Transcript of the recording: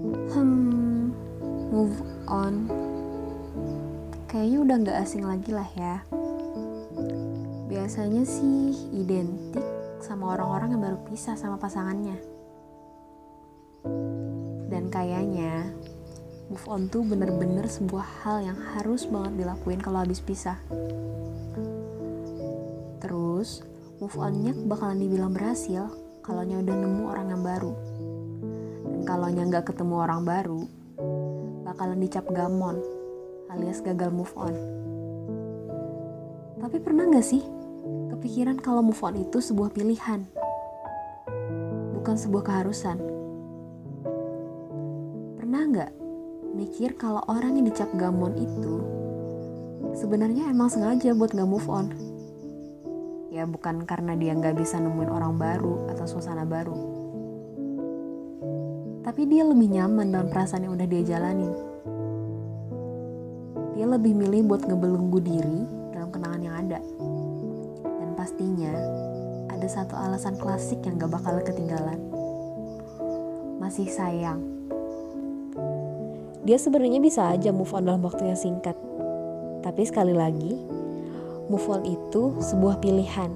Hmm, move on. Kayaknya udah gak asing lagi lah ya. Biasanya sih identik sama orang-orang yang baru pisah sama pasangannya. Dan kayaknya move on tuh bener-bener sebuah hal yang harus banget dilakuin kalau habis pisah. Terus, move onnya bakalan dibilang berhasil kalau udah nemu orang yang baru. Kalau nggak ketemu orang baru, bakalan dicap gamon alias gagal move on. Tapi pernah gak sih kepikiran kalau move on itu sebuah pilihan, bukan sebuah keharusan? Pernah gak mikir kalau orang yang dicap gamon itu sebenarnya emang sengaja buat gak move on? Ya bukan karena dia gak bisa nemuin orang baru atau suasana baru. Tapi dia lebih nyaman dengan perasaan yang udah dia jalanin dia lebih milih buat ngebelenggu diri dalam kenangan yang ada. Dan pastinya ada satu alasan klasik yang gak bakal ketinggalan. Masih sayang. Dia sebenarnya bisa aja move on dalam waktu yang singkat. Tapi sekali lagi, move on itu sebuah pilihan